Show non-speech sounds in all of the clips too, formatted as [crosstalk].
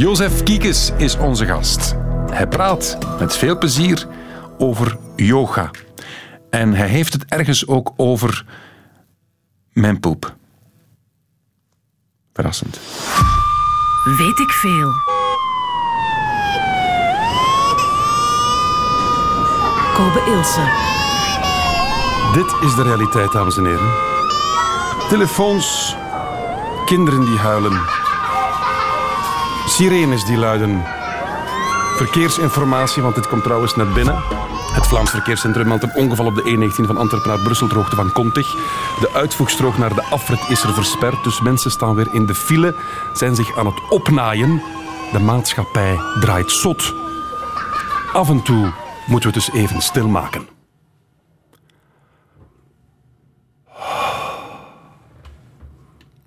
Jozef Kiekes is onze gast. Hij praat met veel plezier over yoga. En hij heeft het ergens ook over mijn poep. Verrassend. Weet ik veel. Kobe Ilse. Dit is de realiteit, dames en heren. Telefoons, kinderen die huilen, sirenes die luiden, verkeersinformatie, want dit komt trouwens net binnen. Het Vlaams Verkeerscentrum meldt een ongeval op de E19 van Antwerpen naar Brussel ter hoogte van Kontig. De uitvoegstrook naar de afrit is er versperd, dus mensen staan weer in de file, zijn zich aan het opnaaien. De maatschappij draait zot. Af en toe moeten we het dus even stilmaken.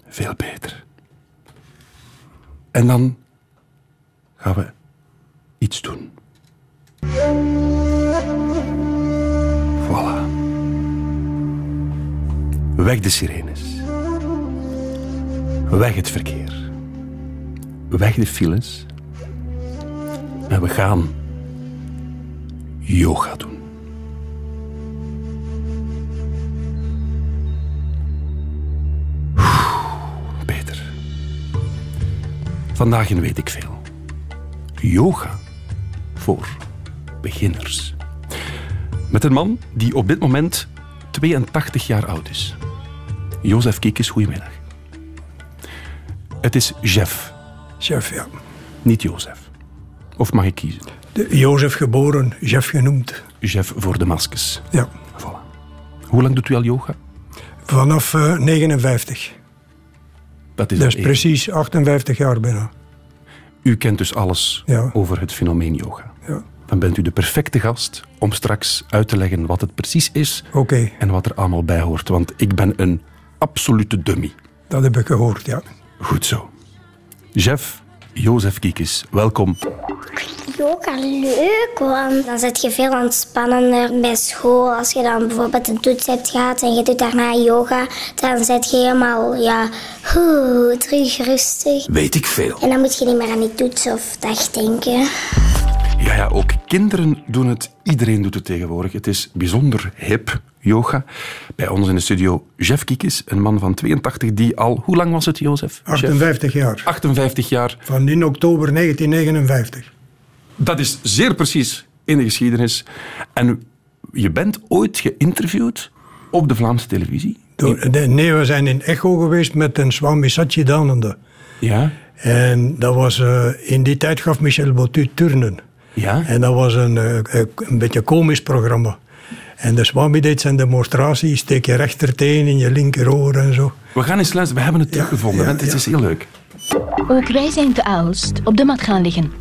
Veel beter. En dan gaan we iets doen. Voilà. Weg de sirenes. Weg het verkeer. Weg de files. En we gaan yoga doen. Beter. Vandaag weet ik veel. Yoga voor beginners. Met een man die op dit moment 82 jaar oud is. Jozef Kiekes, goedemiddag. Het is Jeff, Chef, ja. niet Jozef. Of mag ik kiezen? De Jozef geboren, Jeff genoemd. Jeff voor de maskes. Ja. Voilà. Hoe lang doet u al yoga? Vanaf eh, 59. Dat is, Dat is precies 58 jaar bijna. U kent dus alles Ja. over het fenomeen yoga. Ja. Dan bent u de perfecte gast om straks uit te leggen wat het precies is en wat er allemaal bij hoort. Want ik ben een absolute dummy. dat heb ik gehoord, ja. Goed zo. Jeff, Jozef Kiekes, welkom. Yoga leuk, want dan zit je veel ontspannender bij school. Als je dan bijvoorbeeld een toets hebt gehad en je doet daarna yoga, dan zit je helemaal, ja, terug rustig. Weet ik veel. En dan moet je niet meer aan die toets of dagdenken. Ja, ja, ook kinderen doen het. Iedereen doet het tegenwoordig. Het is bijzonder hip, yoga. Bij ons in de studio Jeff Kiekes, een man van 82 die al... Hoe lang was het, Jozef? Jeff? 58 jaar. 58 jaar. Van in oktober 1959. Dat is zeer precies in de geschiedenis. En je bent ooit geïnterviewd op de Vlaamse televisie. Door, nee, we zijn in Echo geweest met een Swami Satchidananda. Ja. En dat was, eh, in die tijd gaf Michel Botu turnen. Ja. En dat was een, eh, eh, een beetje komisch programma. En de Swami deed zijn demonstratie, steek je rechterteen in je linkeroor en zo. We gaan eens luisteren. We hebben het teruggevonden. ja, want het ja. is heel leuk. Ook wij zijn te Aalst op de mat gaan liggen.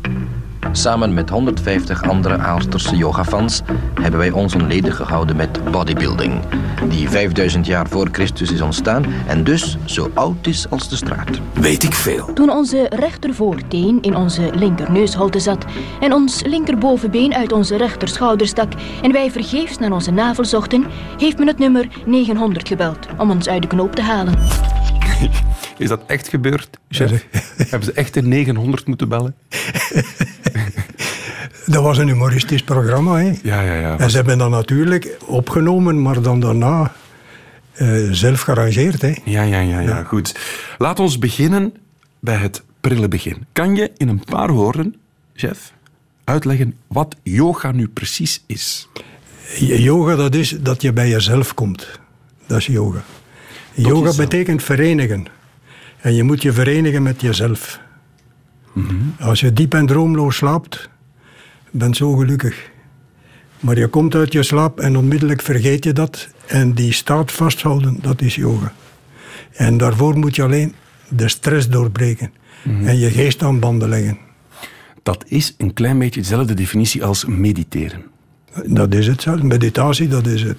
Samen met 150 andere Aalsterse yogafans hebben wij ons een leden gehouden met bodybuilding, die 5000 jaar voor Christus is ontstaan en dus zo oud is als de straat. Weet ik veel. Toen onze rechtervoorteen in onze linkerneusholte zat en ons linkerbovenbeen uit onze rechterschouder stak en wij vergeefs naar onze navel zochten, heeft men het nummer 900 gebeld om ons uit de knoop te halen. [laughs] Is dat echt gebeurd, chef? Hebben ze echt een 900 moeten bellen? [laughs] [laughs] Dat was een humoristisch programma. Hè? Ja, ja, ja. En ze hebben dat natuurlijk opgenomen, maar dan daarna eh, zelf gearrangeerd. Hè? Ja, ja, ja, ja, goed. Laat ons beginnen bij het prille begin. Kan je in een paar woorden, chef, uitleggen wat yoga nu precies is? Yoga, dat is dat je bij jezelf komt. Dat is yoga. yoga jezelf. betekent verenigen. En je moet je verenigen met jezelf. Mhm. Als je diep en droomloos slaapt, bent zo gelukkig. Maar je komt uit je slaap en onmiddellijk vergeet je dat. En die staat vasthouden, dat is yoga. En daarvoor moet je alleen de stress doorbreken. Mhm. En je geest aan banden leggen. Dat is een klein beetje dezelfde definitie als mediteren. Dat is het. Meditatie, dat is het.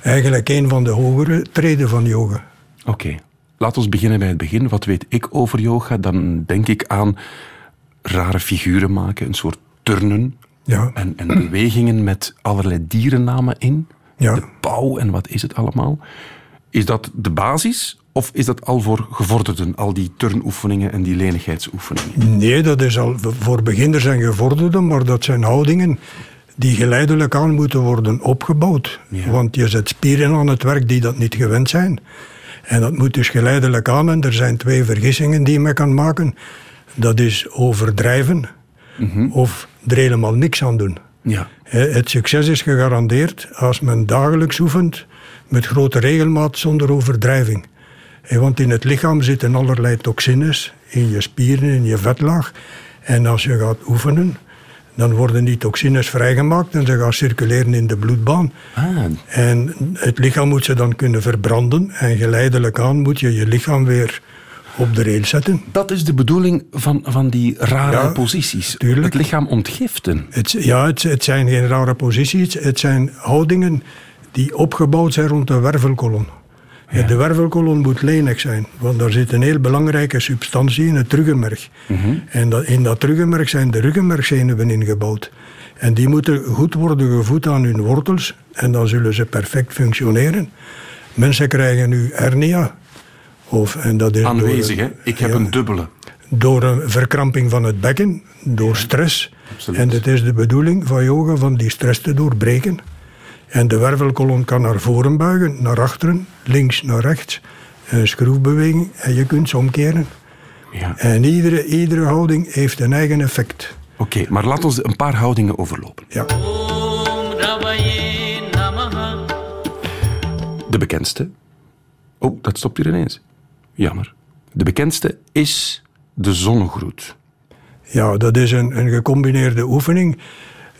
Eigenlijk een van de hogere treden van yoga. Oké, laat ons beginnen bij het begin. Wat weet ik over yoga? Dan denk ik aan rare figuren maken, een soort turnen. Ja. En, en bewegingen met allerlei dierennamen in. Ja. De pauw en wat is het allemaal. Is dat de basis? Of is dat al voor gevorderden, al die turnoefeningen en die lenigheidsoefeningen? Nee, dat is al voor beginners en gevorderden, maar dat zijn houdingen die geleidelijk aan moeten worden opgebouwd. Ja. Want je zet spieren aan het werk die dat niet gewend zijn. En dat moet dus geleidelijk aan. En er zijn twee vergissingen die men kan maken. Dat is overdrijven of er helemaal niks aan doen. Ja. Het succes is gegarandeerd als men dagelijks oefent met grote regelmaat zonder overdrijving. Want in het lichaam zitten allerlei toxines in je spieren, in je vetlaag. En als je gaat oefenen, dan worden die toxines vrijgemaakt en ze gaan circuleren in de bloedbaan. Ah, En het lichaam moet ze dan kunnen verbranden. En geleidelijk aan moet je je lichaam weer op de rail zetten. dat is de bedoeling van, van die rare Ja, posities. tuurlijk. Het lichaam ontgiften. Het, ja, het, het zijn geen rare posities. Het zijn houdingen die opgebouwd zijn rond de wervelkolom. Ja, De wervelkolom moet lenig zijn, want daar zit een heel belangrijke substantie in, het ruggenmerg. En dat, in dat ruggenmerg zijn de ruggenmergzenuwen ingebouwd. En die moeten goed worden gevoed aan hun wortels en dan zullen ze perfect functioneren. Mensen krijgen nu hernia. Of En dat is Aanwezig, hè? Ik heb een dubbele. Door een verkramping van het bekken, door stress. En het is de bedoeling van yoga van die stress te doorbreken. En de wervelkolom kan naar voren buigen, naar achteren, links naar rechts. Een schroefbeweging en je kunt ze omkeren. Ja. En iedere, iedere houding heeft een eigen effect. Oké, maar laat ons een paar houdingen overlopen. Ja. De bekendste. Oh, dat stopt hier ineens. Jammer. De bekendste is de zonnegroet. Ja, dat is een, een gecombineerde oefening.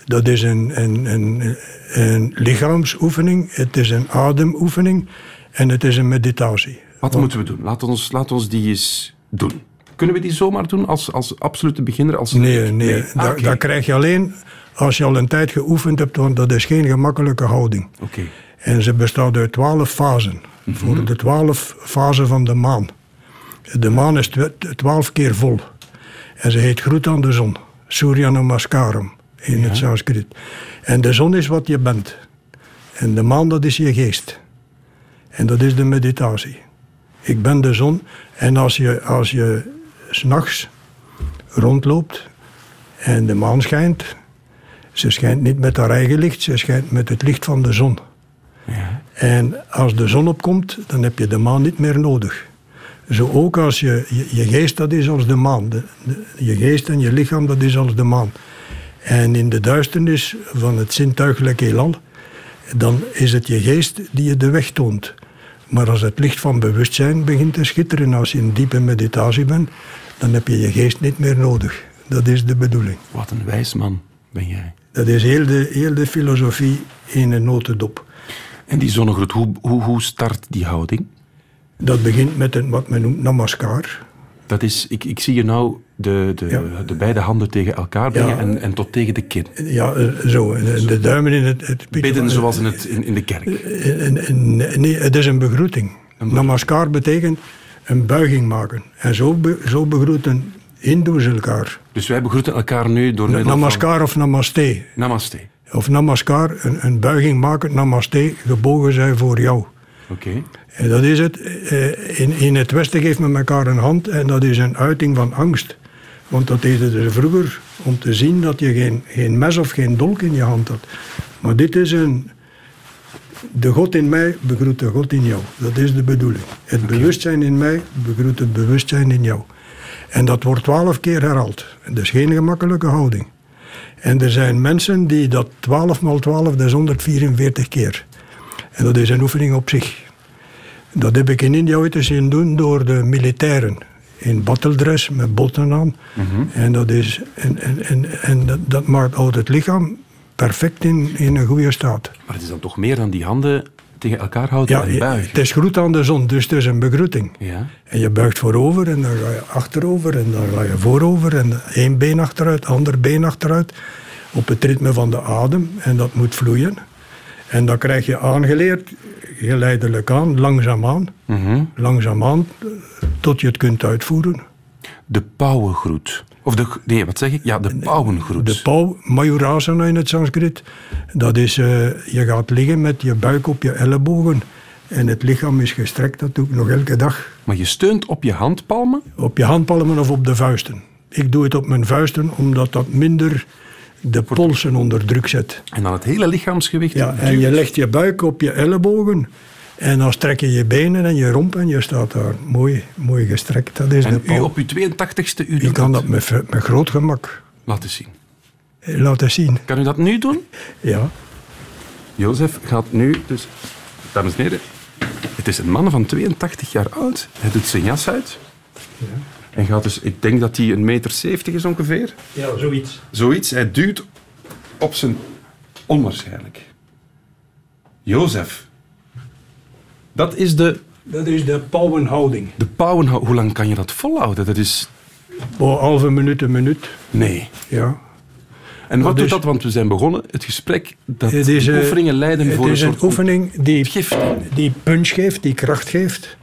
Dat is een, een, een, een lichaamsoefening, het is een ademoefening en het is een meditatie. Wat moeten we doen? Laat ons, laat ons die eens doen. Kunnen we die zomaar doen als, als absolute beginner? Als Nee, nee. Ah, Dat, oké. dat krijg je alleen als je al een tijd geoefend hebt, want dat is geen gemakkelijke houding. Oké. En ze bestaat uit twaalf fasen. Voor de twaalf fasen van de maan. De maan is twa- twaalf keer vol. En ze heet groet aan de zon. Surya Namaskaram in het Sanskriet. En de zon is wat je bent. En de maan, dat is je geest. En dat is de meditatie. Ik ben de zon. En als je, als je s'nachts rondloopt en de maan schijnt, ze schijnt niet met haar eigen licht, ze schijnt met het licht van de zon. En als de zon opkomt, dan heb je de maan niet meer nodig. Zo ook als je, je, je geest, dat is als de maan. De, de- je geest en je lichaam, dat is als de maan. En in de duisternis van het zintuigelijk heelal, dan is het je geest die je de weg toont. Maar als het licht van bewustzijn begint te schitteren, als je in diepe meditatie bent, dan heb je je geest niet meer nodig. Dat is de bedoeling. Wat een wijs man ben jij. Dat is heel de, heel de filosofie in een notendop. En die zonnegroet, hoe, hoe, hoe start die houding? Dat begint met een, wat men noemt namaskar. Dat is, ik, ik zie je nou de, de, Ja. de beide handen tegen elkaar brengen Ja. en, en tot tegen de kin. Ja, eh, zo. De, de duimen in het... het Bidden zoals in, het, in, in de kerk. En- Nee, het is een begroeting. Namaskar betekent een buiging maken. En zo, be, zo begroeten Hindoes elkaar. Dus wij begroeten elkaar nu door middel Namaskar of namaste. Namaste. Of namaskar, een, een buiging maken. Namaste, gebogen zijn voor jou. Oké. En dat is het. Eh, In, in het Westen geeft men elkaar een hand en dat is een uiting van angst. Want dat deden ze vroeger om te zien dat je geen, geen mes of geen dolk in je hand had. Maar dit is een. De God in mij begroet de God in jou. Dat is de bedoeling. Het bewustzijn in mij begroet het bewustzijn in jou. En dat wordt twaalf keer herhaald. Dat is geen gemakkelijke houding. En er zijn mensen die dat 12 maal 12, dat is 144 keer. En dat is een oefening op zich. Dat heb ik in India ooit eens zien doen door de militairen. In battledress met botten aan. En, dat, is, en, en, en, en dat, dat maakt ook het lichaam perfect in, in een goede staat. Maar het is dan toch meer dan die handen tegen elkaar houden Ja, en buigen. het is groet aan de zon, dus het is een begroeting. Ja. En je buigt voorover en dan ga je achterover en dan ga je voorover en één been achteruit, ander been achteruit. Op het ritme van de adem en dat moet vloeien. En dan krijg je aangeleerd, geleidelijk aan, langzaamaan, Mhm. langzaamaan, tot je het kunt uitvoeren. De pauwengroet. Of de... Nee, wat zeg ik? Ja, de pauwengroet. De pauw, Mayurasana in het Sanskriet, dat is, eh, je gaat liggen met je buik op je ellebogen En het lichaam is gestrekt, dat doe ik nog elke dag. Maar je steunt op je handpalmen? Op je handpalmen of op de vuisten. Ik doe het op mijn vuisten, omdat dat minder de polsen onder druk zet. En dan het hele lichaamsgewicht. Ja, en je legt je buik op je ellebogen. En dan strek je je benen en je romp en je staat daar mooi, mooi gestrekt. Dat is de En u op uw 82ste, u Je doet kan dat. met, met groot gemak Laten zien. eh, laten zien. Kan u dat nu doen? Ja. Jozef gaat nu, dus, dames en heren, het is een man van 82 jaar oud. Hij doet zijn jas uit. En gaat dus, ik denk dat hij een meter 70 is ongeveer. ja, zoiets. Zoiets. Hij duwt op zijn onwaarschijnlijk. Jozef. Dat is de, Dat is de pauwenhouding. de pauwenhouding. Hoe lang kan je dat volhouden? Dat is... Halve minuut, een minuut. Nee. Ja. En wat doet is- dat? Want we zijn begonnen, het gesprek, dat Het is, eh, oefeningen leiden voor een is een soort oefening die, gift. die punch geeft, die kracht geeft.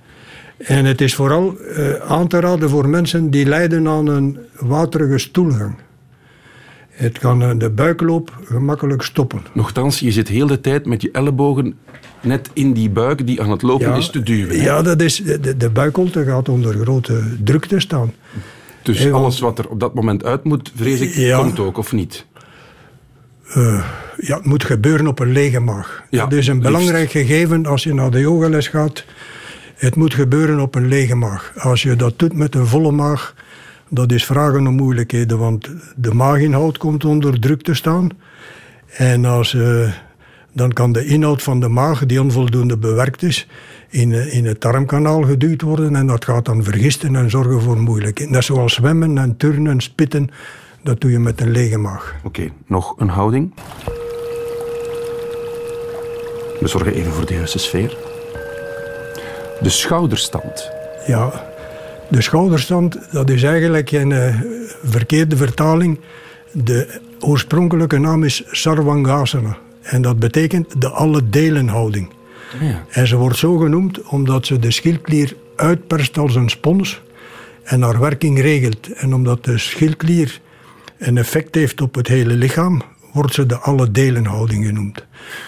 En het is vooral eh, aan te raden voor mensen die lijden aan een waterige stoelgang. Het kan eh, de buikloop gemakkelijk stoppen. Nochtans, je zit heel de tijd met je ellebogen net in die buik die aan het lopen is te duwen. hè? Ja, dat is, de, de buikholte gaat onder grote druk te staan. Dus Hey, alles wat er op dat moment uit moet, vrees ik, Ja. komt ook, of niet? Ja, het moet gebeuren op een lege maag. Ja, dat is een liefst. belangrijk gegeven als je naar de yogales gaat. Het moet gebeuren op een lege maag. Als je dat doet met een volle maag, dat is vragen om moeilijkheden, want de maaginhoud komt onder druk te staan. En als, eh, dan kan de inhoud van de maag, die onvoldoende bewerkt is, in, eh, in het darmkanaal geduwd worden en dat gaat dan vergisten en zorgen voor moeilijkheden. Net zoals zwemmen en turnen en spitten, dat doe je met een lege maag. Oké, nog een houding. We zorgen even voor de juiste sfeer. De schouderstand. Ja, de schouderstand, dat is eigenlijk een eh, verkeerde vertaling. De oorspronkelijke naam is Sarvangasana. En dat betekent de alle delenhouding. Ja. En ze wordt zo genoemd omdat ze de schildklier uitperst als een spons en haar werking regelt. En omdat de schildklier een effect heeft op het hele lichaam, wordt ze de alle delenhouding genoemd.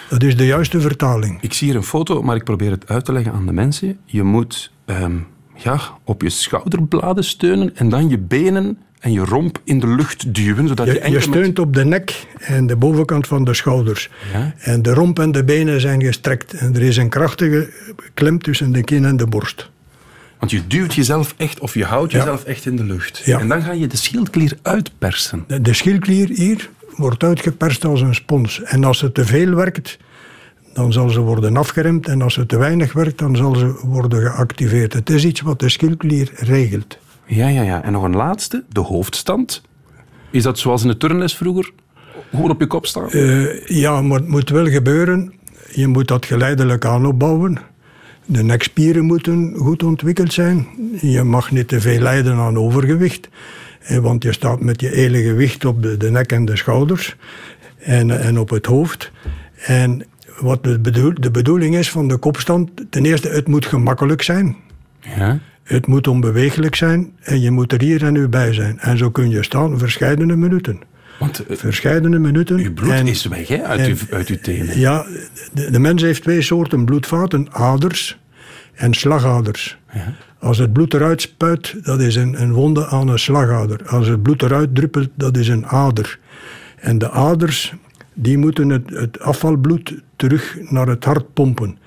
Dat is de juiste vertaling. Ik zie hier een foto, maar ik probeer het uit te leggen aan de mensen. Je moet ehm, ja, op je schouderbladen steunen en dan je benen en je romp in de lucht duwen. Zodat je, Je, enkel je steunt op de nek en de bovenkant van de schouders. Ja. En de romp en de benen zijn gestrekt. En er is een krachtige klem tussen de kin en de borst. Want je duwt jezelf echt, of je houdt Ja. jezelf echt in de lucht. Ja. En dan ga je de schildklier uitpersen. De, de schildklier hier wordt uitgeperst als een spons. En als ze te veel werkt, dan zal ze worden afgeremd. En als ze te weinig werkt, dan zal ze worden geactiveerd. Het is iets wat de schildklier regelt. Ja, ja, ja. En nog een laatste, de hoofdstand. Is dat zoals in de turnles vroeger? Gewoon op je kop staan? Eh, ja, maar het moet wel gebeuren. Je moet dat geleidelijk aan opbouwen. De nekspieren moeten goed ontwikkeld zijn. Je mag niet te veel lijden aan overgewicht. Want je staat met je hele gewicht op de, de nek en de schouders. En, en op het hoofd. En wat de, bedoel, de bedoeling is van de kopstand... Ten eerste, het moet gemakkelijk zijn. Ja. Het moet onbeweeglijk zijn. En je moet er hier en nu bij zijn. En zo kun je staan verscheidene minuten. Want Verscheidene minuten. uw bloed En- is weg hè, uit, en- uw, uit uw tenen. ja, de, de mens heeft twee soorten bloedvaten, aders en slagaders. Als het bloed eruit spuit, dat is een, een wonde aan een slagader. Als het bloed eruit druppelt, dat is een ader. En de aders, die moeten het, het afvalbloed terug naar het hart pompen.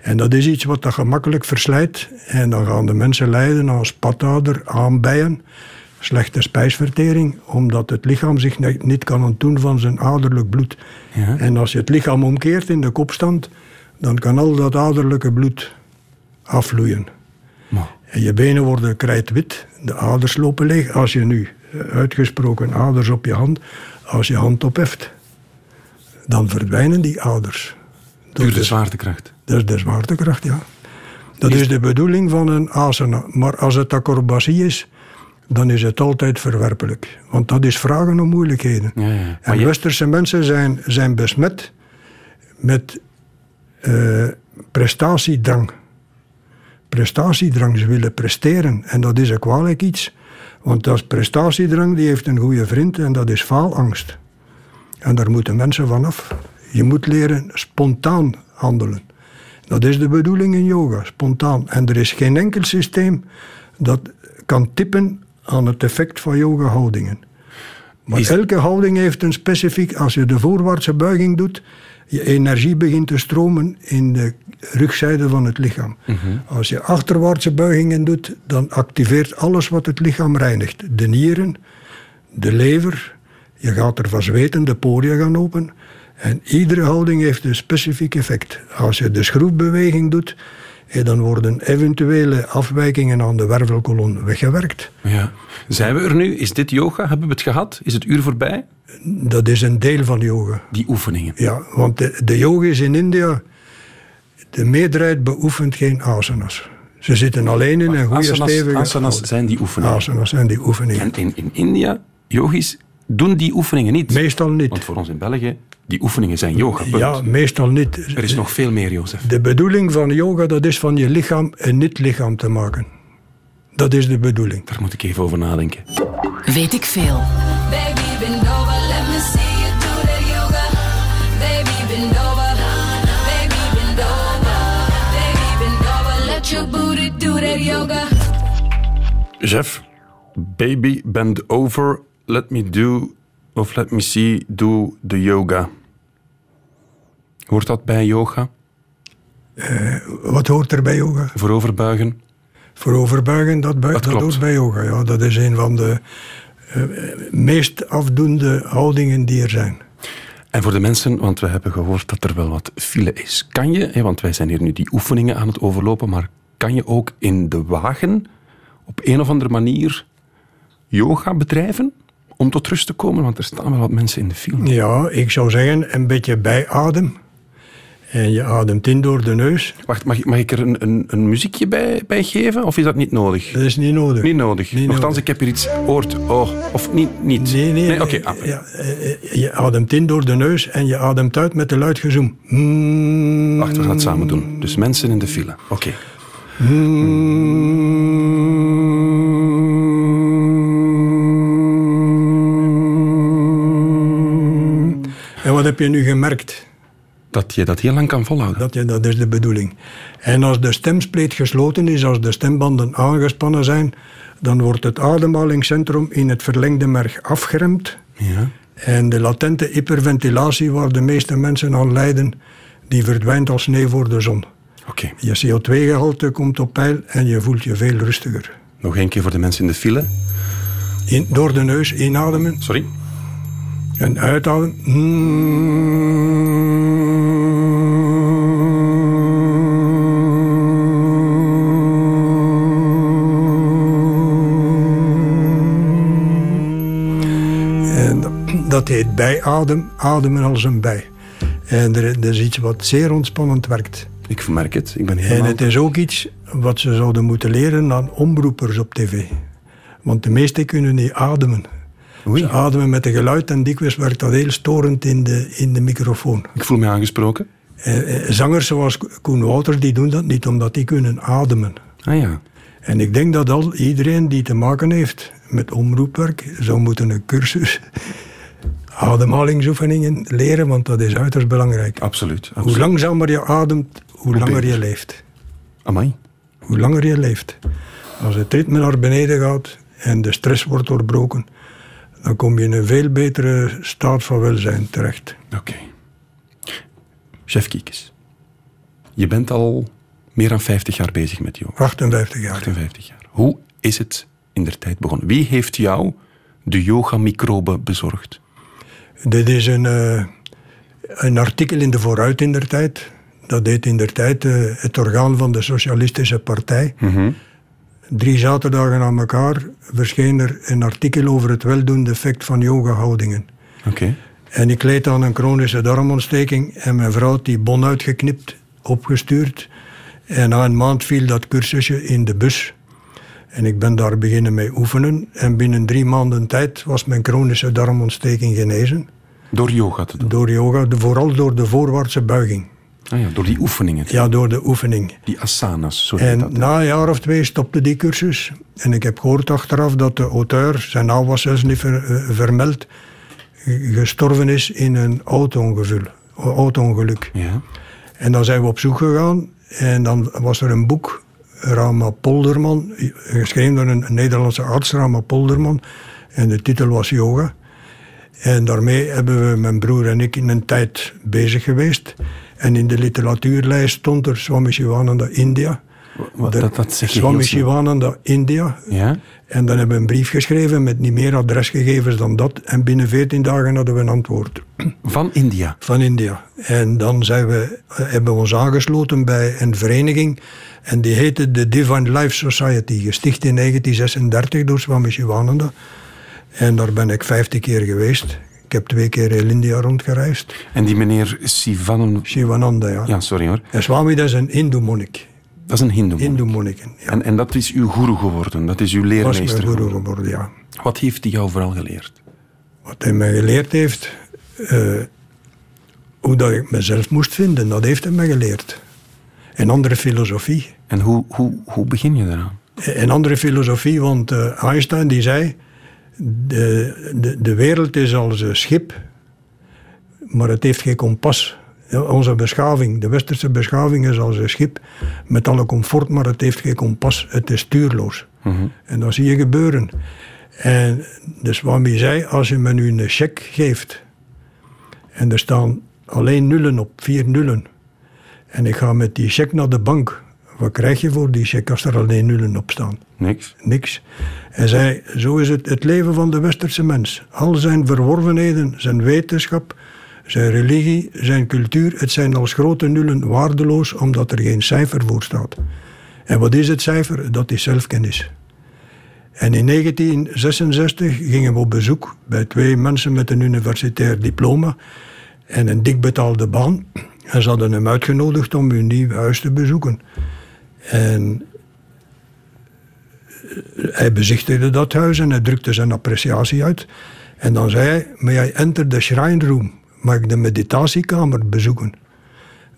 En dat is iets wat dat gemakkelijk verslijt. En dan gaan de mensen lijden aan spatader, aanbijen, slechte spijsvertering, omdat het lichaam zich niet kan ontdoen van zijn aderlijk bloed. Ja. En als je het lichaam omkeert in de kopstand, dan kan al dat aderlijke bloed afvloeien. Maar, En je benen worden krijtwit, de aders lopen leeg. Als je nu eh, uitgesproken aders op je hand, als je hand opheft, dan verdwijnen die aders. Door de zwaartekracht. Dat is de zwaartekracht, ja. Dat is de bedoeling van een asana. Maar als het acrobatie is, dan is het altijd verwerpelijk. Want dat is vragen om moeilijkheden. Ja, En je- westerse mensen zijn, zijn besmet met eh, prestatiedrang. Prestatiedrang, ze willen presteren. En dat is een kwalijk iets. Want dat prestatiedrang, die heeft een goede vriend en dat is faalangst. En daar moeten mensen vanaf. Je moet leren spontaan handelen. Dat is de bedoeling in yoga, spontaan. En er is geen enkel systeem dat kan tippen aan het effect van yoga-houdingen. Maar Is- elke houding heeft een specifiek... Als je de voorwaartse buiging doet, je energie begint te stromen in de rugzijde van het lichaam. Als je achterwaartse buigingen doet, dan activeert alles wat het lichaam reinigt. De nieren, de lever, je gaat ervan zweten, de poriën gaan open. En iedere houding heeft een specifiek effect. Als je de schroefbeweging doet, eh, dan worden eventuele afwijkingen aan de wervelkolom weggewerkt. Ja. Zijn we er nu? Is dit yoga? Hebben we het gehad? Is het uur voorbij? Dat is een deel van yoga. Die oefeningen. Ja, want de, de yogis in India, de meerderheid beoefent geen asanas. Ze zitten alleen in een goede Asanas, stevige asanas zijn die oefeningen. Asanas zijn die oefeningen. En in, in India, yogis doen die oefeningen niet. Meestal Want niet. voor ons in België, die oefeningen zijn yoga. punt. Ja, meestal niet. Er is nog veel meer, Jozef. De bedoeling van yoga, dat is van je lichaam een niet-lichaam te maken. Dat is de bedoeling. Daar moet ik even over nadenken. Weet ik veel. Jeff, baby, bend over. Let me do, of let me see, do the yoga. Hoort dat bij yoga? Wat hoort er bij yoga? Vooroverbuigen? Vooroverbuigen, dat, bui- Dat hoort bij yoga. Ja, dat is een van de eh, meest afdoende houdingen die er zijn. En voor de mensen, want we hebben gehoord dat er wel wat file is. Kan je, hè, want wij zijn hier nu die oefeningen aan het overlopen, maar kan je ook in de wagen op een of andere manier yoga bedrijven om tot rust te komen? Want er staan wel wat mensen in de file. Ja, ik zou zeggen een beetje bijadem. En je ademt in door de neus. Wacht, mag, ik- mag ik er een, een, een muziekje bij, bij geven? Of is dat niet nodig? Dat is niet nodig. Niet nodig. Niet Nochtans, nodig. ik heb hier iets gehoord. Oh, of niet? niet. Nee, nee. Oké, nee. ah, ja, eh, eh, je ademt in door de neus en je ademt uit met de luidgezoem. Mm. wacht, we gaan het samen doen. Dus mensen in de file. Oké. Wat heb je nu gemerkt? Dat je dat heel lang kan volhouden. Dat, je, dat is de bedoeling. En als de stemspleet gesloten is, als de stembanden aangespannen zijn, dan wordt het ademhalingscentrum in het verlengde merg afgeremd. Ja. En de latente hyperventilatie waar de meeste mensen aan lijden, die verdwijnt als sneeuw voor de zon. Oké. Je CO2-gehalte komt op peil en je voelt je veel rustiger. Nog één keer voor de mensen in de file. In, door de neus inademen Sorry. En uitademen. En dat- dat heet bijadem, ademen als een bij. En er is iets wat zeer ontspannend werkt. Ik merk het. Ik ben En het is ook iets wat ze zouden moeten leren aan omroepers op tv. Want de meesten kunnen niet ademen. Oei. Ze ademen met een geluid en dikwijls werkt dat heel storend in de, in de microfoon. Ik voel me aangesproken. Eh, eh, zangers zoals Koen Wouters die doen dat niet omdat die kunnen ademen. Ah ja. En ik denk dat al iedereen die te maken heeft met omroepwerk zou moeten een cursus [laughs] ademhalingsoefeningen leren, want dat is uiterst belangrijk. Absoluut. Hoe langzamer je ademt, hoe langer beter. je leeft. Amai. hoe langer je leeft. Als het ritme naar beneden gaat en de stress wordt doorbroken, dan kom je in een veel betere staat van welzijn terecht. Oké. Chef Kiekes. Je bent al meer dan 50 jaar bezig met yoga. 58 jaar. 58 jaar. Hoe is het in der tijd begonnen? Wie heeft jou de yoga-microbe bezorgd? Dit is een, eh, een artikel in de Vooruit in der tijd. Dat deed in der tijd eh, het orgaan van de Socialistische Partij. Drie zaterdagen aan elkaar verscheen er een artikel over het weldoende effect van yoga-houdingen. Oké. En ik leed aan een chronische darmontsteking en mijn vrouw had die bon uitgeknipt, opgestuurd. En na een maand viel dat cursusje in de bus. En ik ben daar beginnen mee oefenen. En binnen drie maanden tijd was mijn chronische darmontsteking genezen. Door yoga te doen. Door yoga, vooral door de voorwaartse buiging. Ah ja, door die oefeningen. Ja, door de oefening. Die asanas, zo En dat. na een jaar of twee stopte die cursus. En ik heb gehoord achteraf dat de auteur, zijn naam was zelfs niet ver- eh, vermeld, gestorven is in een auto-ongeluk. auto-ongeluk. Ja. En dan zijn we op zoek gegaan En dan was er een boek, Rama Polderman, geschreven door een Nederlandse arts, Rama Polderman. En de titel was Yoga. En daarmee hebben we, mijn broer en ik, in een tijd bezig geweest. En in de literatuurlijst stond er Swami Shivananda India. Wat, De- dat, dat zeg je Swami. Shivananda India. Ja? En dan hebben we een brief geschreven met niet meer adresgegevens dan dat. En binnen 14 dagen hadden we een antwoord Van India. van India. En dan zijn we, eh, hebben we ons aangesloten bij een vereniging. En die heette de Divine Life Society, gesticht in 1936 door Swami Shivananda. En daar ben ik 50 keer geweest. Ik heb twee keer heel India rondgereisd. En die meneer Sivan... Shivananda, ja. Ja, sorry hoor. En Swami, dat is een Hindoe-monnik. Dat is een hindoe. Hindoe-monniken, ja. En, en dat is uw guru geworden. Dat is uw was leermeester mijn guru geworden. geworden, ja. Wat heeft hij jou vooral geleerd? Wat hij mij geleerd heeft, eh, hoe dat ik mezelf moest vinden, dat heeft hij mij geleerd. Een andere filosofie. En hoe, hoe, hoe begin je daaraan? Een andere filosofie, want eh, Einstein die zei, de, de, de wereld is als een schip, maar het heeft geen kompas. Onze beschaving, de westerse beschaving is als een schip met alle comfort, maar het heeft geen kompas. Het is stuurloos. En dat zie je gebeuren. En de Swami zei, als je me nu een cheque geeft en er staan alleen nullen op, vier nullen, en ik ga met die cheque naar de bank, wat krijg je voor die cheque als er alleen nullen op staan? Niks. Niks. Hij zei, zo is het het leven van de westerse mens. Al zijn verworvenheden, zijn wetenschap, zijn religie, zijn cultuur, het zijn als grote nullen waardeloos omdat er geen cijfer voor staat. En wat is het cijfer? Dat is zelfkennis. En in 1966 gingen we op bezoek bij twee mensen met een universitair diploma en een dik betaalde baan. En ze hadden hem uitgenodigd om hun nieuw huis te bezoeken. En hij bezichtigde dat huis en hij drukte zijn appreciatie uit. En dan zei hij, may I enter the shrine room? Mag ik de meditatiekamer bezoeken?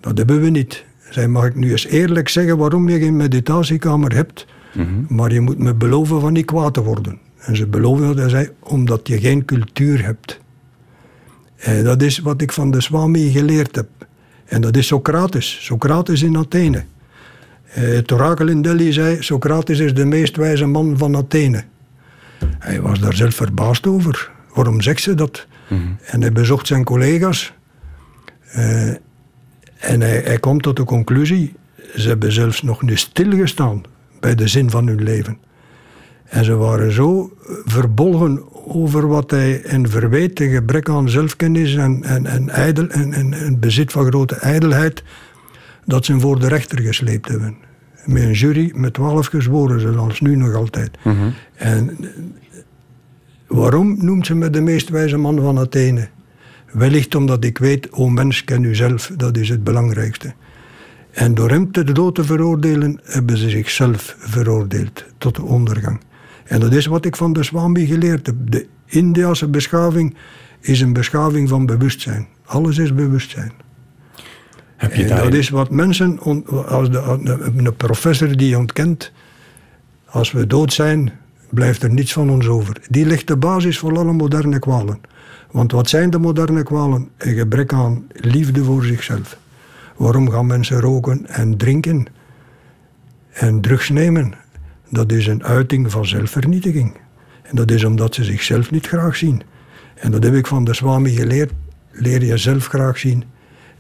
Dat hebben we niet. Zei, mag ik nu eens eerlijk zeggen waarom je geen meditatiekamer hebt? Maar je moet me beloven van niet kwaad te worden. En ze beloofden dat hij zei, omdat je geen cultuur hebt. En dat is wat ik van de Swami geleerd heb. En dat is Socrates. Socrates in Athene. Eh, Het orakel in Delhi zei, Socrates is de meest wijze man van Athene. Hij was daar zelf verbaasd over. Waarom zegt ze dat? En hij bezocht zijn collega's. Eh, en hij, hij komt tot de conclusie, ze hebben zelfs nog niet stilgestaan bij de zin van hun leven. En ze waren zo verbolgen over wat hij en verweten gebrek aan zelfkennis en, en, en, ijdel, en, en, en bezit van grote ijdelheid, dat ze hem voor de rechter gesleept hebben. Met een jury met twaalf gezworen, zoals nu nog altijd. En eh, waarom noemt ze me de meest wijze man van Athene? Wellicht omdat ik weet, o mens, ken u zelf, dat is het belangrijkste. En door hem te dood te veroordelen, hebben ze zichzelf veroordeeld tot de ondergang. En dat is wat ik van de Swami geleerd heb. De Indiase beschaving is een beschaving van bewustzijn. Alles is bewustzijn. Heb je En daar... dat is wat mensen, als de, een professor die ontkent, als we dood zijn, blijft er niets van ons over. Die ligt de basis voor alle moderne kwalen. Want wat zijn de moderne kwalen? Een gebrek aan liefde voor zichzelf. Waarom gaan mensen roken en drinken en drugs nemen? Dat is een uiting van zelfvernietiging. En dat is omdat ze zichzelf niet graag zien. En dat heb ik van de Swami geleerd. Leer jezelf graag zien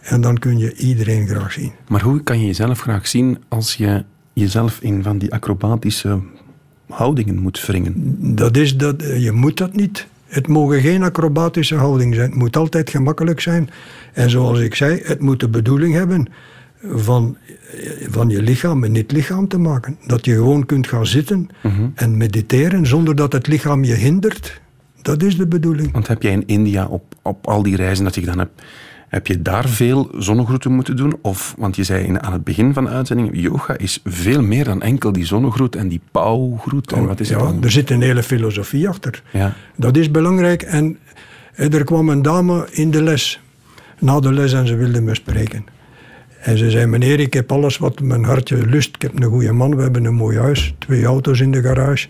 en dan kun je iedereen graag zien. Maar hoe kan je jezelf graag zien als je jezelf in van die acrobatische houdingen moet wringen? Dat is dat, eh, je moet dat niet. Het mogen geen acrobatische houding zijn. Het moet altijd gemakkelijk zijn. En zoals ik zei, het moet de bedoeling hebben van, eh, van je lichaam een niet-lichaam te maken. Dat je gewoon kunt gaan zitten en mediteren zonder dat het lichaam je hindert. Dat is de bedoeling. Want heb jij in India op, op al die reizen dat je gedaan hebt, heb je daar veel zonnegroeten moeten doen? Of, want je zei aan het begin van de uitzending, yoga is veel meer dan enkel die zonnegroet en die pauwgroet. En wat is het ja, er zit een hele filosofie achter. Ja. Dat is belangrijk. En er kwam een dame in de les, na de les, en ze wilde me spreken. En ze zei, meneer, ik heb alles wat mijn hartje lust. Ik heb een goede man, we hebben een mooi huis, twee auto's in de garage.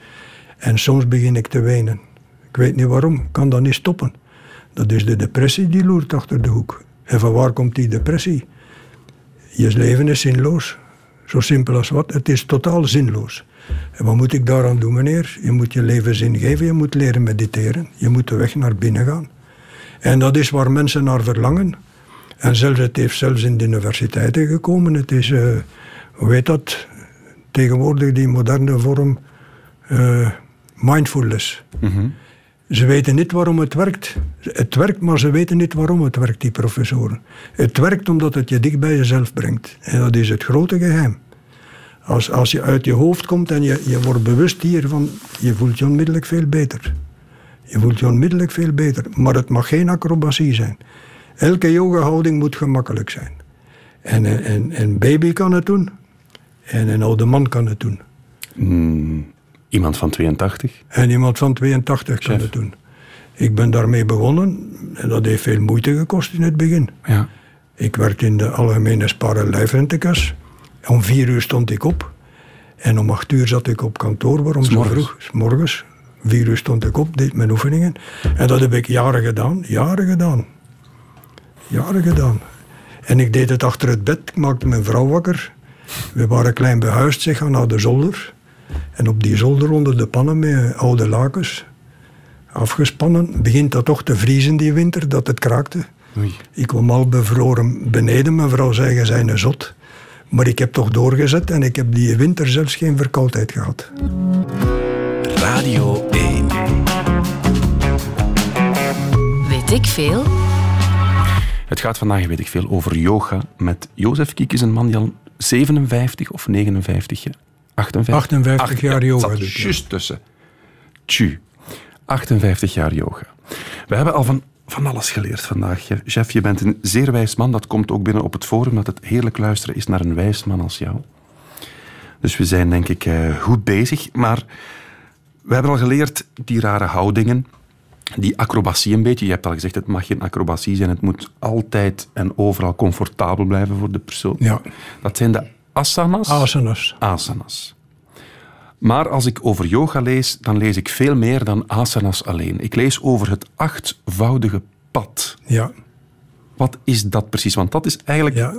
En soms begin ik te wenen. Ik weet niet waarom, ik kan dat niet stoppen. Dat is de depressie die loert achter de hoek. En van waar komt die depressie? Je leven is zinloos. Zo simpel als wat. Het is totaal zinloos. En wat moet ik daaraan doen, meneer? Je moet je leven zin geven, je moet leren mediteren. Je moet de weg naar binnen gaan. En dat is waar mensen naar verlangen. En zelfs, het heeft zelfs in de universiteiten gekomen. Het is, eh, hoe heet dat? Tegenwoordig die moderne vorm eh, mindfulness. Ze weten niet waarom het werkt. Het werkt, maar ze weten niet waarom het werkt, die professoren. Het werkt omdat het je dicht bij jezelf brengt. En dat is het grote geheim. Als, als je uit je hoofd komt en je, je wordt bewust hiervan, je voelt je onmiddellijk veel beter. Je voelt je onmiddellijk veel beter. Maar het mag geen acrobatie zijn. Elke yoga-houding moet gemakkelijk zijn. En een, baby kan het doen. En een oude man kan het doen. Iemand van 82. En iemand van 82 kan het doen. Ik ben daarmee begonnen. En dat heeft veel moeite gekost in het begin. Ja. Ik werkte in de Algemene Spar- en Lijfrentekas. Om vier uur stond ik op. En om acht uur zat ik op kantoor. Waarom zo vroeg? S morgens. Vier uur stond ik op, deed mijn oefeningen. En dat heb ik jaren gedaan. Jaren gedaan. Jaren gedaan. En ik deed het achter het bed. Ik maakte mijn vrouw wakker. We waren klein behuisd, zeg, gaan naar de zolder. En op die zolder onder de pannen met oude lakens. Afgespannen. Begint dat toch te vriezen die winter, dat het kraakte. Oei. Ik kwam al bevroren beneden. Mijn vrouw zei, je zijn een zot. Maar ik heb toch doorgezet en ik heb die winter zelfs geen verkoudheid gehad. Radio 1. Weet ik veel? Het gaat vandaag, weet ik veel, over yoga met Jozef Kiek is een man die al 57 of 59 jaar. 58, 58 jaar yoga ja. juist tussen. Tju. 58 jaar yoga. We hebben al van, van alles geleerd vandaag. Chef, je bent een zeer wijs man. Dat komt ook binnen op het forum, dat het heerlijk luisteren is naar een wijs man als jou. Dus we zijn denk ik eh, goed bezig. Maar we hebben al geleerd die rare houdingen. Die acrobatie een beetje. Je hebt al gezegd, het mag geen acrobatie zijn. Het moet altijd en overal comfortabel blijven voor de persoon. Ja. Dat zijn de asanas. Asanas. asanas. Maar als ik over yoga lees, dan lees ik veel meer dan asanas alleen. Ik lees over het achtvoudige pad. Ja. Wat is dat precies? Want dat is eigenlijk ja.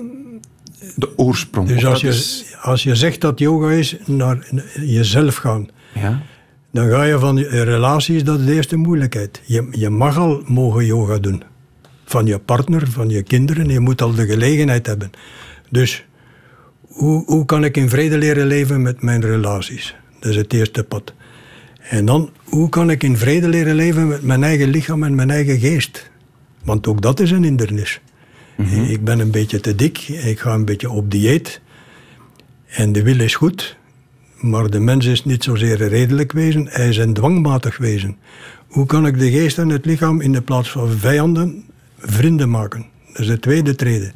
de oorsprong. Dus als je, is- als je zegt dat yoga is naar jezelf gaan, ja? dan ga je van relaties, dat is de eerste moeilijkheid. Je, je mag al mogen yoga doen. Van je partner, van je kinderen. Je moet al de gelegenheid hebben. Dus hoe, hoe kan ik in vrede leren leven met mijn relaties? Dat is het eerste pad. En dan, hoe kan ik in vrede leren leven met mijn eigen lichaam en mijn eigen geest? Want ook dat is een hindernis. Ik ben een beetje te dik, ik ga een beetje op dieet. En de wil is goed, maar de mens is niet zozeer een redelijk wezen, hij is een dwangmatig wezen. Hoe kan ik de geest en het lichaam in de plaats van vijanden vrienden maken? Dat is de tweede trede.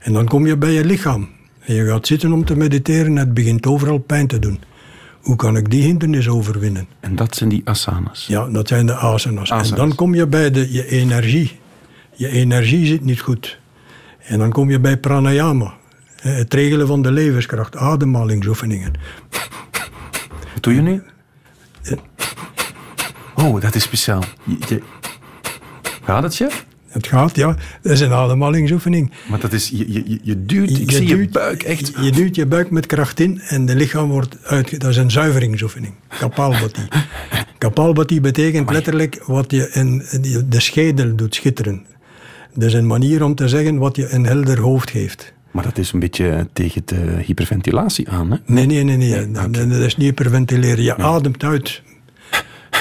En dan kom je bij je lichaam. En je gaat zitten om te mediteren en het begint overal pijn te doen. Hoe kan ik die hindernis overwinnen? En dat zijn die asanas. Ja, dat zijn de asanas. Asanas. En dan kom je bij de, je energie. Je energie zit niet goed. En dan kom je bij pranayama. hè, Het regelen van de levenskracht, ademhalingsoefeningen. Wat doe je nu? Oh, dat is speciaal. Je, je- Gaat het, chef? Het gaat, ja. Dat is een ademhalingsoefening. Maar dat is, je, je, je duwt, ik Je zie je duwt- buik echt... Je duwt je buik met kracht in en de lichaam wordt uit. Dat is een zuiveringsoefening. Kapalbhati. [laughs] Kapalbhati betekent letterlijk wat je in de schedel doet schitteren. Dat is een manier om te zeggen wat je een helder hoofd geeft. Maar dat is een beetje tegen de hyperventilatie aan, hè? Nee, nee, nee. nee. Dat, dat is niet hyperventileren. Je ademt uit.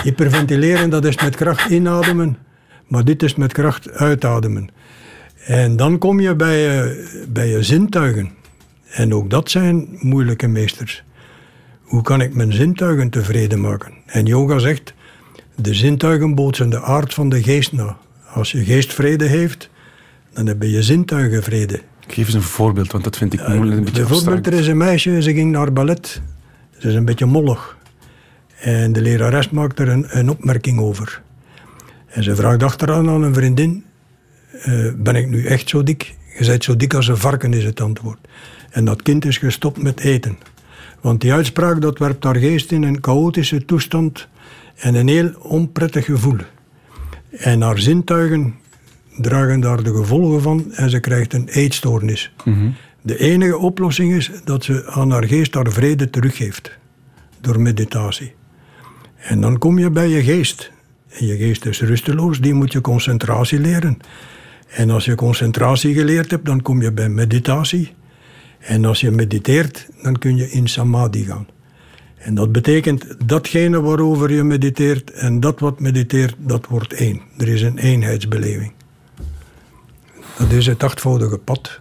Hyperventileren, dat is met kracht inademen. Maar dit is met kracht uitademen. En dan kom je bij je, bij je zintuigen. En ook dat zijn moeilijke meesters. Hoe kan ik mijn zintuigen tevreden maken? En yoga zegt, de zintuigen bootsen de aard van de geest na. Als je geest vrede heeft, dan hebben je zintuigen vrede. Geef eens een voorbeeld, want dat vind ik moeilijk. Een beetje Bijvoorbeeld, er is een meisje, ze ging naar ballet. Ze is een beetje mollig. En de lerares maakt er een, een opmerking over. En ze vraagt achteraan aan een vriendin... eh, ben ik nu echt zo dik? Je bent zo dik als een varken, is het antwoord. En dat kind is gestopt met eten. Want die uitspraak dat werpt haar geest in een chaotische toestand... en een heel onprettig gevoel. En haar zintuigen dragen daar de gevolgen van en ze krijgt een eetstoornis. De enige oplossing is dat ze aan haar geest haar vrede teruggeeft. Door meditatie. En dan kom je bij je geest. En je geest is rusteloos, die moet je concentratie leren. En als je concentratie geleerd hebt, dan kom je bij meditatie. En als je mediteert, dan kun je in samadhi gaan. En dat betekent datgene waarover je mediteert en dat wat mediteert, dat wordt één. Er is een eenheidsbeleving. Dat is het achtvoudige pad.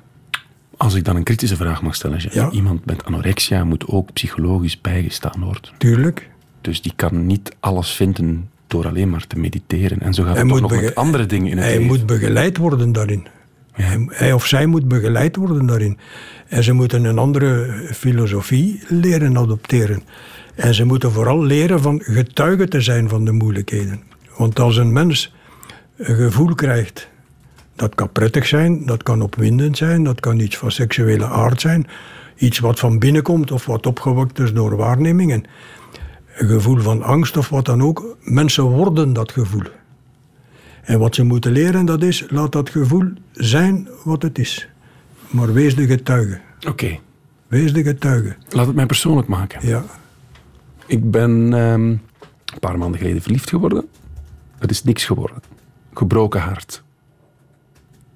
Als ik dan een kritische vraag mag stellen. Ja. iemand met anorexia moet ook psychologisch bijgestaan worden. Tuurlijk. Dus die kan niet alles vinden door alleen maar te mediteren. En zo gaat Hij het nog met andere dingen in het Hij leven. moet begeleid worden daarin. Hij, hij of zij moet begeleid worden daarin. En ze moeten een andere filosofie leren adopteren. En ze moeten vooral leren van getuige te zijn van de moeilijkheden. Want als een mens een gevoel krijgt, dat kan prettig zijn, dat kan opwindend zijn, dat kan iets van seksuele aard zijn, iets wat van binnen komt of wat opgewekt is door waarnemingen. Een gevoel van angst of wat dan ook. Mensen worden dat gevoel. En wat ze moeten leren, dat is, laat dat gevoel zijn wat het is. Maar wees de getuige. Oké, Wees de getuige. laat het mij persoonlijk maken. Ja. Ik ben ehm, een paar maanden geleden verliefd geworden. Het is niks geworden. Gebroken hart.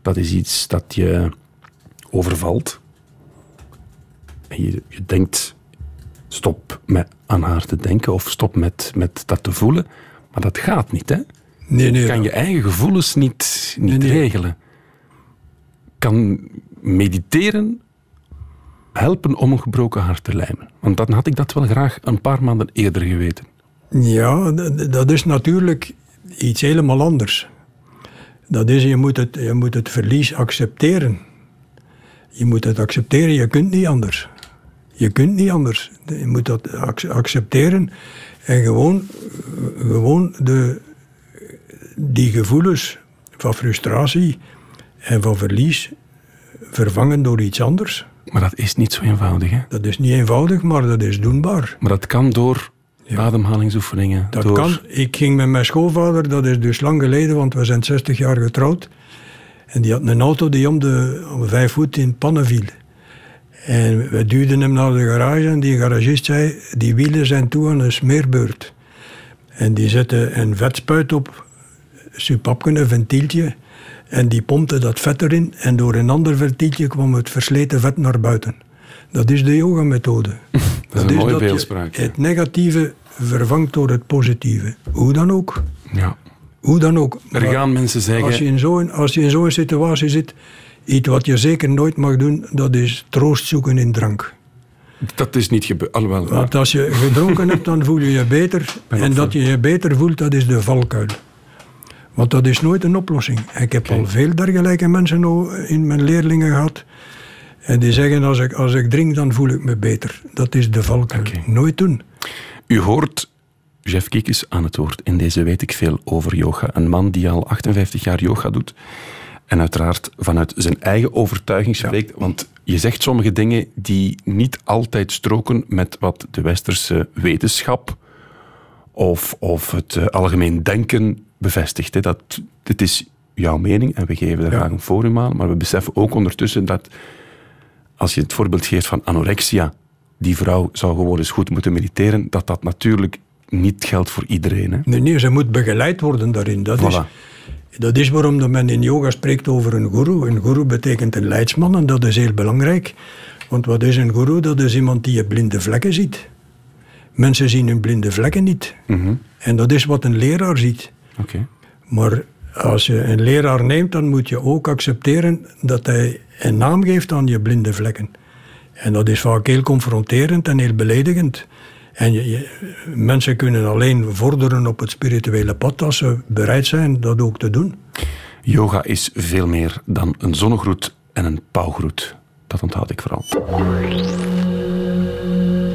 Dat is iets dat je overvalt. En je, je denkt, stop met aan haar te denken of stop met, met dat te voelen. Maar dat gaat niet, hè? Nee, nee. Je kan je eigen gevoelens niet, niet Nee, nee. regelen. Kan mediteren helpen om een gebroken hart te lijmen? Want dan had ik dat wel graag een paar maanden eerder geweten. Ja, dat is natuurlijk iets helemaal anders. Dat is, je moet, het, je moet het verlies accepteren. Je moet het accepteren, je kunt niet anders. Je kunt niet anders. Je moet dat ac- accepteren en gewoon, gewoon de, die gevoelens van frustratie en van verlies vervangen door iets anders. Maar dat is niet zo eenvoudig, hè? Dat is niet eenvoudig, maar dat is doenbaar. Maar dat kan door ademhalingsoefeningen. Dat door... kan. Ik ging met mijn schoonvader, dat is dus lang geleden, want we zijn 60 jaar getrouwd. En die had een auto die om de om vijf voet in pannen viel. En we duwden hem naar de garage en die garagist zei, die wielen zijn toe aan een smeerbeurt. En die zette een vetspuit op, supapken, een ventieltje. En die pompte dat vet erin en door een ander ventieltje kwam het versleten vet naar buiten. Dat is de yoga-methode. [laughs] Dat is een mooie beeldspraak. Het negatieve vervangt door het positieve. Hoe dan ook. Ja. Hoe dan ook. Er Maar gaan mensen zeggen... als je in zo'n als je in zo'n situatie zit, iets wat je zeker nooit mag doen, dat is troost zoeken in drank. Dat is niet gebeurd. Alhoewel. Want als je gedronken hebt, dan voel je je beter. [laughs] Ben En dat je je beter voelt, dat is de valkuil. Want dat is nooit een oplossing. Ik heb al veel dergelijke mensen in mijn leerlingen gehad. En die zeggen, als ik, als ik drink, dan voel ik me beter. Dat is de valkuil. Nooit doen. U hoort Jeff Kiekes aan het woord in deze Weet ik Veel over yoga. Een man die al 58 jaar yoga doet. En uiteraard vanuit zijn eigen overtuiging spreekt. Want je zegt sommige dingen die niet altijd stroken met wat de westerse wetenschap of, of het eh, algemeen denken bevestigt. Hè. Dat, dit is jouw mening en we geven er graag een forum aan. Maar we beseffen ook ondertussen dat als je het voorbeeld geeft van anorexia, die vrouw zou gewoon eens goed moeten mediteren, dat dat natuurlijk niet geldt voor iedereen. Hè? Nee, nee, ze moet begeleid worden daarin. Dat, is. Dat is waarom dat men in yoga spreekt over een guru. Een guru betekent een leidsman en dat is heel belangrijk. Want wat is een guru? Dat is iemand die je blinde vlekken ziet. Mensen zien hun blinde vlekken niet. En dat is wat een leraar ziet. Oké. Maar als je een leraar neemt, dan moet je ook accepteren dat hij een naam geeft aan je blinde vlekken. En dat is vaak heel confronterend en heel beledigend. En je, je- mensen kunnen alleen vorderen op het spirituele pad als ze bereid zijn dat ook te doen. Yoga is veel meer dan een zonnegroet en een pauwgroet. Dat onthoud ik vooral.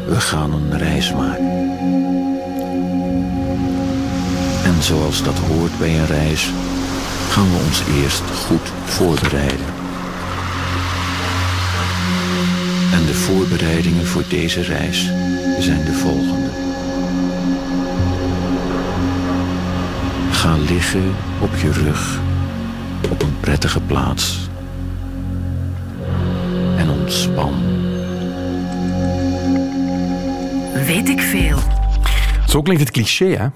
We gaan een reis maken. En zoals dat hoort bij een reis, gaan we ons eerst goed voorbereiden. En de voorbereidingen voor deze reis zijn de volgende. Ga liggen op je rug op een prettige plaats. En ontspan ontspan. Weet ik veel. Zo klinkt het cliché, hè?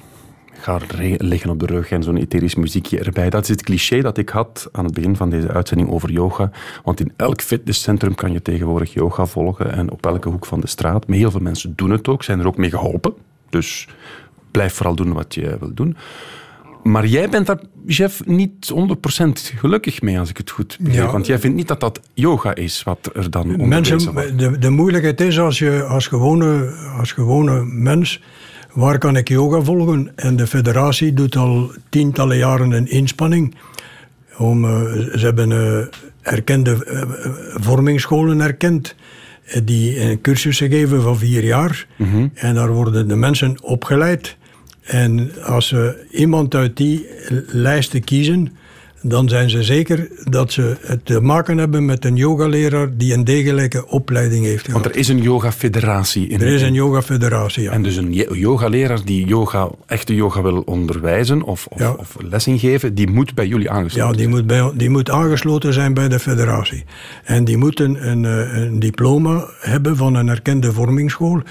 Ga liggen op de rug en zo'n etherisch muziekje erbij. Dat is het cliché dat ik had aan het begin van deze uitzending over yoga. Want in elk fitnesscentrum kan je tegenwoordig yoga volgen en op elke hoek van de straat. Maar heel veel mensen doen het ook, zijn er ook mee geholpen. Dus blijf vooral doen wat je wil doen. Maar jij bent daar, Jeff, niet 100% gelukkig mee, als ik het goed begrijp. Ja. Want jij vindt niet dat dat yoga is, wat er dan onderwezen Mensen, de, de moeilijkheid is als je als gewone, als gewone mens, waar kan ik yoga volgen? En de federatie doet al tientallen jaren een inspanning. Om, eh, ze hebben eh, erkende eh, vormingsscholen erkend. Die een cursussen geven van vier jaar. En daar worden de mensen opgeleid. En als ze iemand uit die lijsten kiezen, dan zijn ze zeker dat ze het te maken hebben met een yogaleraar die een degelijke opleiding heeft gehad. Want er is een yoga-federatie. in Er is een yoga-federatie, ja. En dus een yogaleraar die yoga, echte yoga wil onderwijzen of, of, Ja. of geven, die moet bij jullie aangesloten Ja, die moet, bij, die moet aangesloten zijn bij de federatie. En die moet een, een, eh, een diploma hebben van een erkende vormingsschool.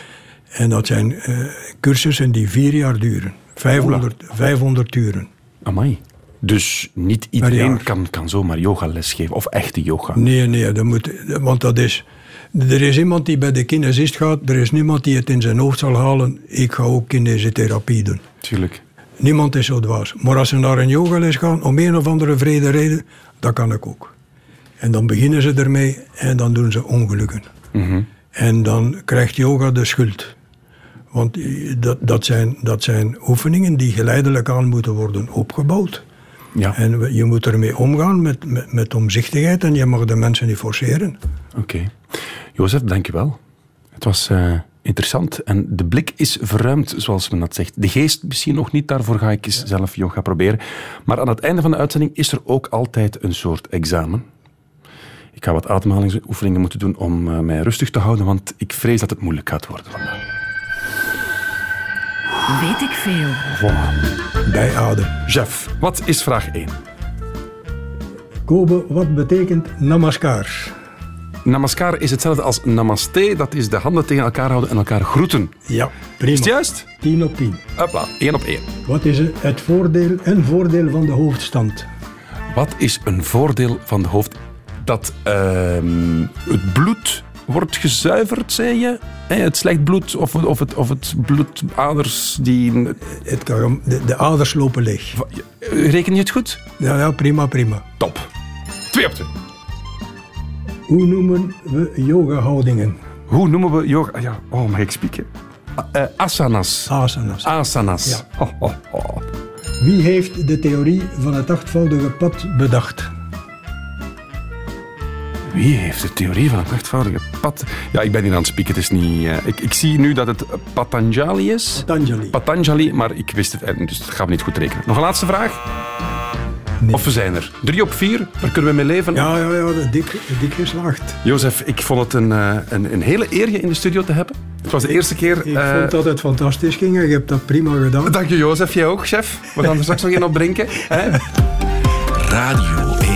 En dat zijn eh, cursussen die vier jaar duren. 500, 500 uren. Amai. Dus niet iedereen kan, kan zomaar yogales geven, of echte yoga. Nee, nee, dat moet, want dat is... Er is iemand die bij de kinesist gaat, er is niemand die het in zijn hoofd zal halen. Ik ga ook kinesiotherapie doen. Tuurlijk. Niemand is zo dwaas. Maar als ze naar een yogales gaan, om een of andere vrede reden, dat kan ik ook. En dan beginnen ze ermee en dan doen ze ongelukken. En dan krijgt yoga de schuld. Want eh, dat, dat, zijn, dat zijn oefeningen die geleidelijk aan moeten worden opgebouwd. Ja, En je moet ermee omgaan met, met, met omzichtigheid en je mag de mensen niet forceren. oké. Jozef, dank je wel. Het was eh, interessant en de blik is verruimd, zoals men dat zegt. De geest misschien nog niet, daarvoor ga ik eens zelf yoga proberen. Maar aan het einde van de uitzending is er ook altijd een soort examen. Ik ga wat ademhalingsoefeningen moeten doen om eh, mij rustig te houden, want ik vrees dat het moeilijk gaat worden vandaag. Weet ik veel. Voilà. Bijadem. Jeff, wat is vraag 1? Kobe, wat betekent namaskar? Namaskar is hetzelfde als namaste. Dat is de handen tegen elkaar houden en elkaar groeten. Ja, prima. Is het juist? 10 op 10. Hopla, één op één. Wat is het voordeel en voordeel van de hoofdstand? Wat is een voordeel van de hoofd? Dat ehm, het bloed wordt gezuiverd, zei je? Hè, het slecht bloed of, of, het, of het bloedaders die... Het kan, de, de aders lopen leeg. Reken je het goed? Ja, ja, prima, prima. Top. Twee op twee. Hoe noemen we yoga-houdingen? Hoe noemen we yoga? Ah, Ja, oh, mag ik spieken? Eh, asanas. Asanas. Asanas. Ja. Ho, ho, ho. Wie heeft de theorie van het achtvoudige pad bedacht? Wie heeft de theorie van het achtvoudige pad? Ja, ik ben hier aan het spieken. Het is niet... eh, ik, ik zie nu dat het Patanjali is. Patanjali. Patanjali, maar ik wist het, eh, dus dat gaan we niet goed rekenen. Nog een laatste vraag? Nee. Of we zijn er. Drie op vier, daar kunnen we mee leven. Ja, ja, ja, dik, dik geslaagd. Jozef, ik vond het een, eh, een, een hele eer je in de studio te hebben. Het was de eerste keer... Ik vond dat het fantastisch ging en je hebt dat prima gedaan. Dank je, Jozef. Jij ook, chef. We gaan er straks nog een op drinken. Hè? Radio 1.